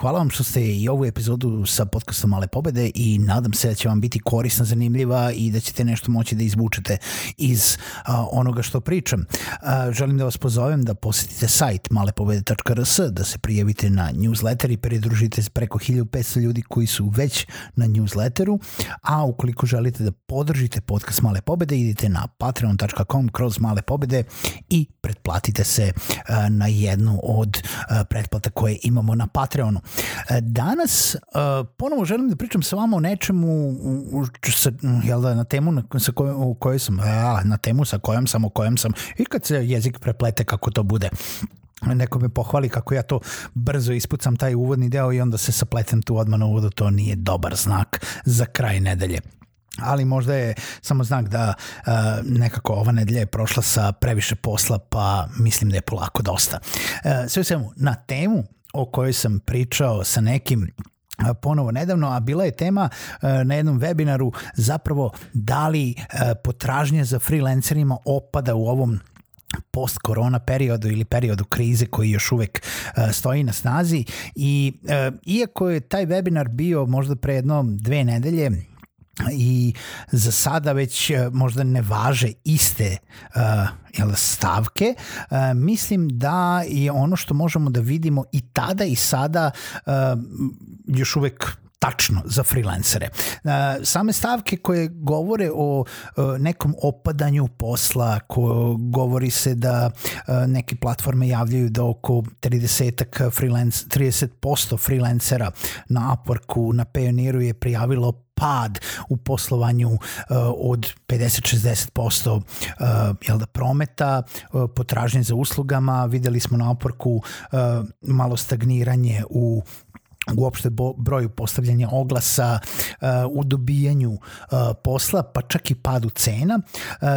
Hvala vam što ste i ovu epizodu sa podcastom Male pobede i nadam se da će vam biti korisna, zanimljiva i da ćete nešto moći da izvučete iz a, onoga što pričam. A, želim da vas pozovem da posetite sajt malepobede.rs, da se prijavite na newsletter i pridružite se preko 1500 ljudi koji su već na newsletteru, a ukoliko želite da podržite podcast Male pobede, idite na patreon.com kroz Male pobede i pretplatite se a, na jednu od pretplata koje imamo na Patreonu. E, danas e, ponovo želim da pričam sa vama o nečemu u, sa, jel da, na temu na, sa kojom, o kojoj sam, a, na temu sa kojom sam, o kojom sam i kad se jezik preplete kako to bude neko me pohvali kako ja to brzo ispucam taj uvodni deo i onda se sapletem tu odmah na uvodu, to nije dobar znak za kraj nedelje ali možda je samo znak da uh, nekako ova nedelja je prošla sa previše posla, pa mislim da je polako dosta. Uh, sve u svemu, na temu o kojoj sam pričao sa nekim ponovo nedavno, a bila je tema e, na jednom webinaru zapravo da li e, potražnja za freelancerima opada u ovom post korona periodu ili periodu krize koji još uvek e, stoji na snazi i iako je taj webinar bio možda pre jedno dve nedelje i za sada već e, možda ne važe iste e, jel, stavke, e, mislim da je ono što možemo da vidimo i tada i sada još uvek tačno za freelancere. Same stavke koje govore o nekom opadanju posla, ko govori se da neke platforme javljaju da oko 30, freelance, 30% freelancera na Upworku, na Pioneeru je prijavilo pad u poslovanju eh, od 50-60% eh, jel da prometa, eh, potražnje za uslugama, videli smo na oporku malo stagniranje u uopšte broju postavljanja oglasa u dobijanju posla, pa čak i padu cena.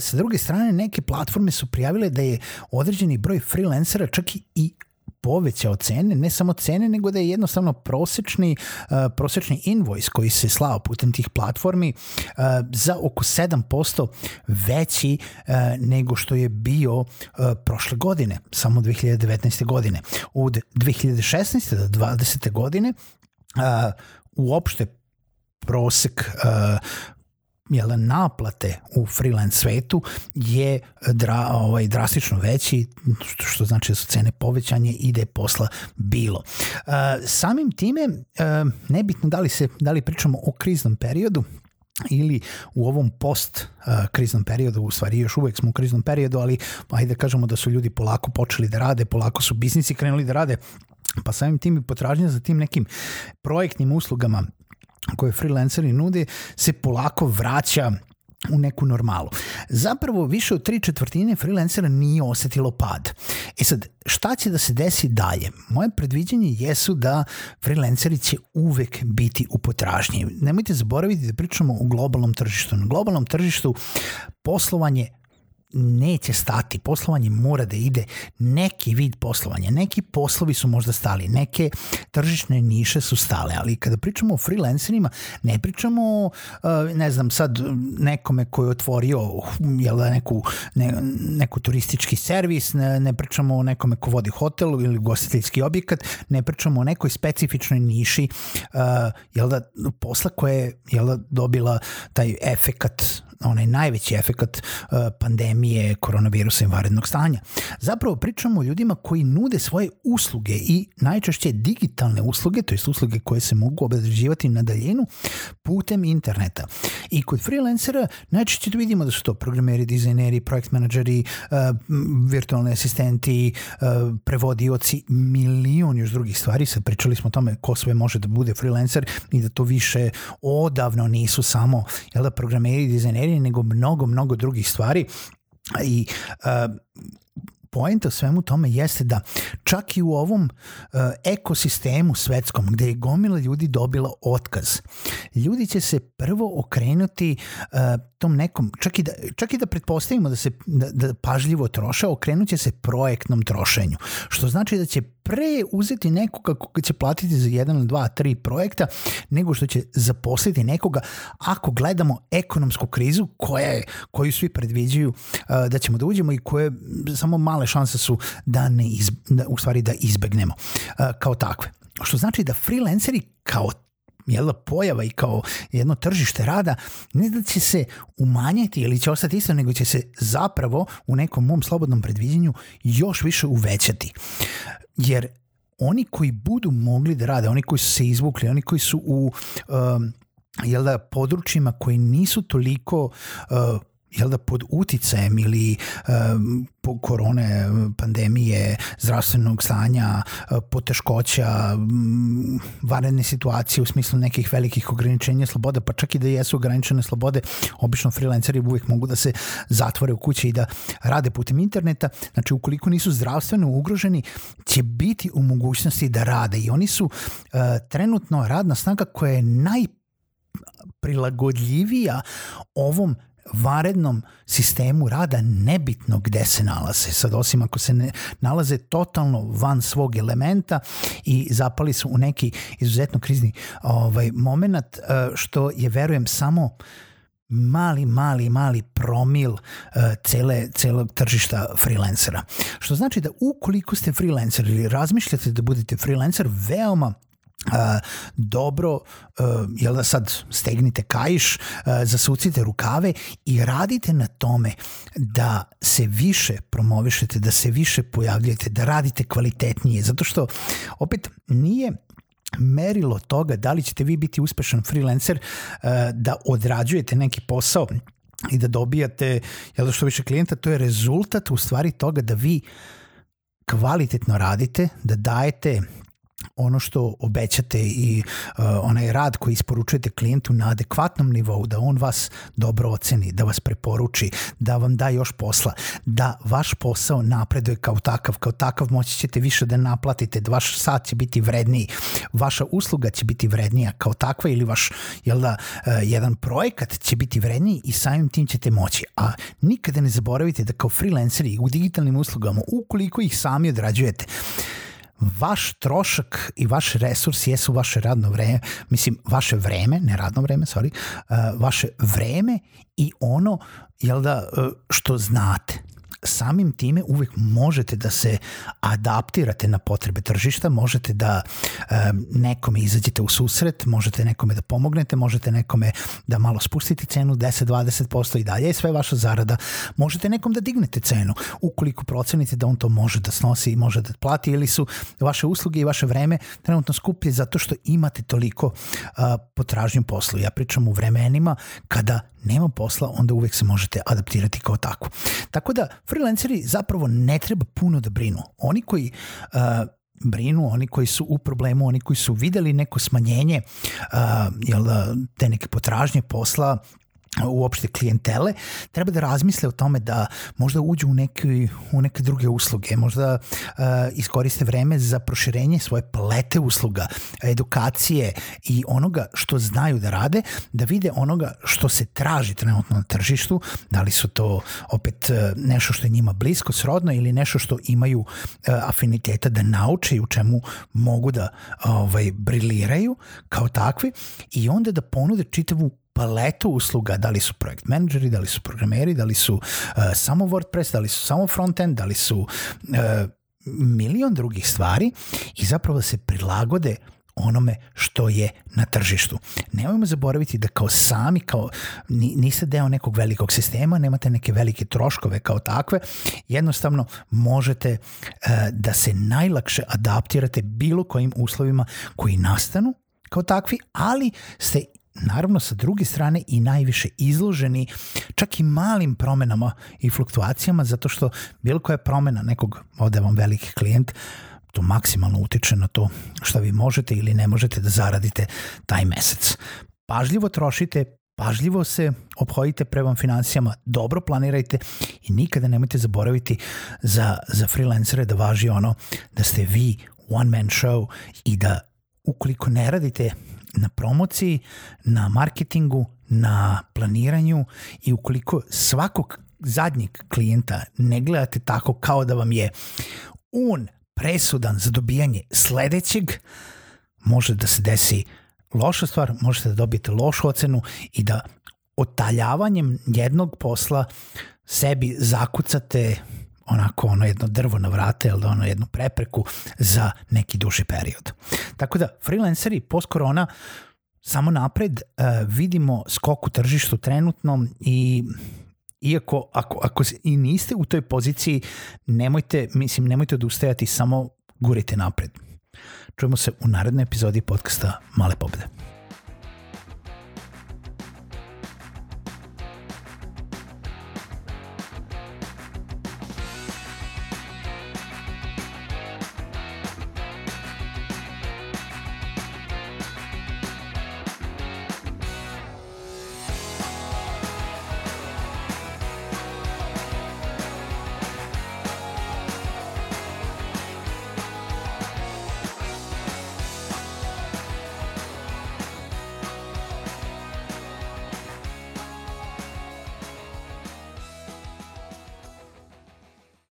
Sa druge strane, neke platforme su prijavile da je određeni broj freelancera čak i povećao cene, ne samo cene, nego da je jednostavno prosečni, uh, prosečni invoice koji se slao putem tih platformi uh, za oko 7% veći uh, nego što je bio uh, prošle godine, samo 2019. godine. Od 2016. do 20. godine uh, uopšte prosek uh, jele, naplate u freelance svetu je dra, ovaj, drastično veći, što, što znači da su cene povećanje i da je posla bilo. E, samim time, e, nebitno da li, se, da li pričamo o kriznom periodu, ili u ovom post e, kriznom periodu, u stvari još uvek smo u kriznom periodu, ali ajde da kažemo da su ljudi polako počeli da rade, polako su biznici krenuli da rade, pa samim tim i potražnja za tim nekim projektnim uslugama koje freelanceri nude se polako vraća u neku normalu. Zapravo više od tri četvrtine freelancera nije osetilo pad. E sad, šta će da se desi dalje? Moje predviđanje jesu da freelanceri će uvek biti u potražnji. Nemojte zaboraviti da pričamo o globalnom tržištu. Na globalnom tržištu poslovanje neće stati, poslovanje mora da ide neki vid poslovanja, neki poslovi su možda stali, neke tržišne niše su stale, ali kada pričamo o freelancerima, ne pričamo e, ne znam sad nekome koji je otvorio jel da, neku, ne, neku turistički servis, ne, ne pričamo o nekome ko vodi hotel ili gostiteljski objekat, ne pričamo o nekoj specifičnoj niši e, jel da, posla koja je jel da, dobila taj efekat onaj najveći efekat uh, pandemije koronavirusa i varednog stanja. Zapravo pričamo o ljudima koji nude svoje usluge i najčešće digitalne usluge, to jest usluge koje se mogu obrađivati na daljinu putem interneta. I kod freelancera najčešće da vidimo da su to programeri, dizajneri, projekt menadžeri, uh, virtualni asistenti, uh, prevodioci, milion još drugih stvari. Sad pričali smo o tome ko sve može da bude freelancer i da to više odavno nisu samo jel da, programeri, i dizajneri, serije, nego mnogo, mnogo drugih stvari i uh, poenta svemu tome jeste da čak i u ovom uh, ekosistemu svetskom gde je gomila ljudi dobila otkaz, ljudi će se prvo okrenuti uh, tom nekom, čak i da, čak i da pretpostavimo da se da, da pažljivo troše, okrenut će se projektnom trošenju, što znači da će pre uzeti nekoga koga će platiti za jedan, dva, tri projekta nego što će zaposliti nekoga ako gledamo ekonomsku krizu koja je, koju svi predviđaju da ćemo da uđemo i koje samo male šanse su da ne iz, da, u stvari da izbegnemo kao takve. Što znači da freelanceri kao jel, da, pojava i kao jedno tržište rada, ne da će se umanjiti ili će ostati isto, nego će se zapravo u nekom mom slobodnom predviđenju još više uvećati. Jer oni koji budu mogli da rade, oni koji su se izvukli, oni koji su u um, jel da, područjima koji nisu toliko uh, jel da pod uticajem ili po korone, pandemije, zdravstvenog stanja, eh, poteškoća, mm, vanredne situacije u smislu nekih velikih ograničenja slobode pa čak i da jesu ograničene slobode, obično freelanceri uvek mogu da se zatvore u kući i da rade putem interneta. Znači, ukoliko nisu zdravstveno ugroženi, će biti u mogućnosti da rade i oni su uh, trenutno radna snaga koja je naj prilagodljivija ovom varednom sistemu rada nebitno gde se nalaze. Sad, osim ako se ne nalaze totalno van svog elementa i zapali su u neki izuzetno krizni ovaj, moment, eh, što je, verujem, samo mali, mali, mali promil uh, cele, celog tržišta freelancera. Što znači da ukoliko ste freelancer ili razmišljate da budete freelancer, veoma Uh, dobro, uh, jel da sad stegnite kajš, uh, e, zasucite rukave i radite na tome da se više promovišete, da se više pojavljujete, da radite kvalitetnije, zato što opet nije merilo toga da li ćete vi biti uspešan freelancer uh, da odrađujete neki posao i da dobijate jel da što više klijenta, to je rezultat u stvari toga da vi kvalitetno radite, da dajete ono što obećate i uh, onaj rad koji isporučujete klijentu na adekvatnom nivou, da on vas dobro oceni, da vas preporuči, da vam da još posla, da vaš posao napreduje kao takav, kao takav moći ćete više da naplatite, da vaš sat će biti vredniji, vaša usluga će biti vrednija kao takva ili vaš jel da, uh, jedan projekat će biti vredniji i samim tim ćete moći. A nikada ne zaboravite da kao freelanceri u digitalnim uslugama, ukoliko ih sami odrađujete, uh, vaš trošak i vaš resurs jesu vaše radno vreme, mislim, vaše vreme, ne radno vreme, sorry, uh, vaše vreme i ono, jel da, uh, što znate samim time uvek možete da se adaptirate na potrebe tržišta, možete da nekome izađete u susret, možete nekome da pomognete, možete nekome da malo spustite cenu 10-20% i dalje je sve vaša zarada, možete nekom da dignete cenu ukoliko procenite da on to može da snosi i može da plati ili su vaše usluge i vaše vreme trenutno skuplje zato što imate toliko a, potražnju poslu. Ja pričam u vremenima kada nema posla, onda uvek se možete adaptirati kao tako. Tako da freelanceri zapravo ne treba puno da brinu. Oni koji uh, brinu, oni koji su u problemu, oni koji su videli neko smanjenje uh, jel, te neke potražnje posla, uopšte klijentele, treba da razmisle o tome da možda uđu u neke, u neke druge usluge, možda uh, iskoriste vreme za proširenje svoje palete usluga, edukacije i onoga što znaju da rade, da vide onoga što se traži trenutno na tržištu, da li su to opet eh, nešto što je njima blisko, srodno ili nešto što imaju uh, afiniteta da nauče i u čemu mogu da ovaj, briljiraju kao takvi i onda da ponude čitavu paletu usluga, da li su projekt menadžeri, da li su programeri, da li su uh, samo WordPress, da li su samo frontend, da li su uh, milion drugih stvari i zapravo da se prilagode onome što je na tržištu. Nemojmo zaboraviti da kao sami, kao niste deo nekog velikog sistema, nemate neke velike troškove kao takve, jednostavno možete e, da se najlakše adaptirate bilo kojim uslovima koji nastanu kao takvi, ali ste naravno sa druge strane i najviše izloženi čak i malim promenama i fluktuacijama zato što bilo koja promena nekog, ovde vam veliki klijent, to maksimalno utiče na to šta vi možete ili ne možete da zaradite taj mesec. Pažljivo trošite, pažljivo se obhodite prema financijama, dobro planirajte i nikada nemojte zaboraviti za, za freelancere da važi ono da ste vi one man show i da ukoliko ne radite na promociji, na marketingu, na planiranju i ukoliko svakog zadnjeg klijenta ne gledate tako kao da vam je on presudan za dobijanje sledećeg, može da se desi loša stvar, možete da dobijete lošu ocenu i da otaljavanjem jednog posla sebi zakucate onako ono jedno drvo na vrate ili da, ono jednu prepreku za neki duži period. Tako da, freelanceri post korona samo napred e, vidimo skok u tržištu trenutnom i iako ako, ako i niste u toj poziciji nemojte, mislim, nemojte odustajati samo gurite napred. Čujemo se u narednoj epizodi podcasta Male pobede.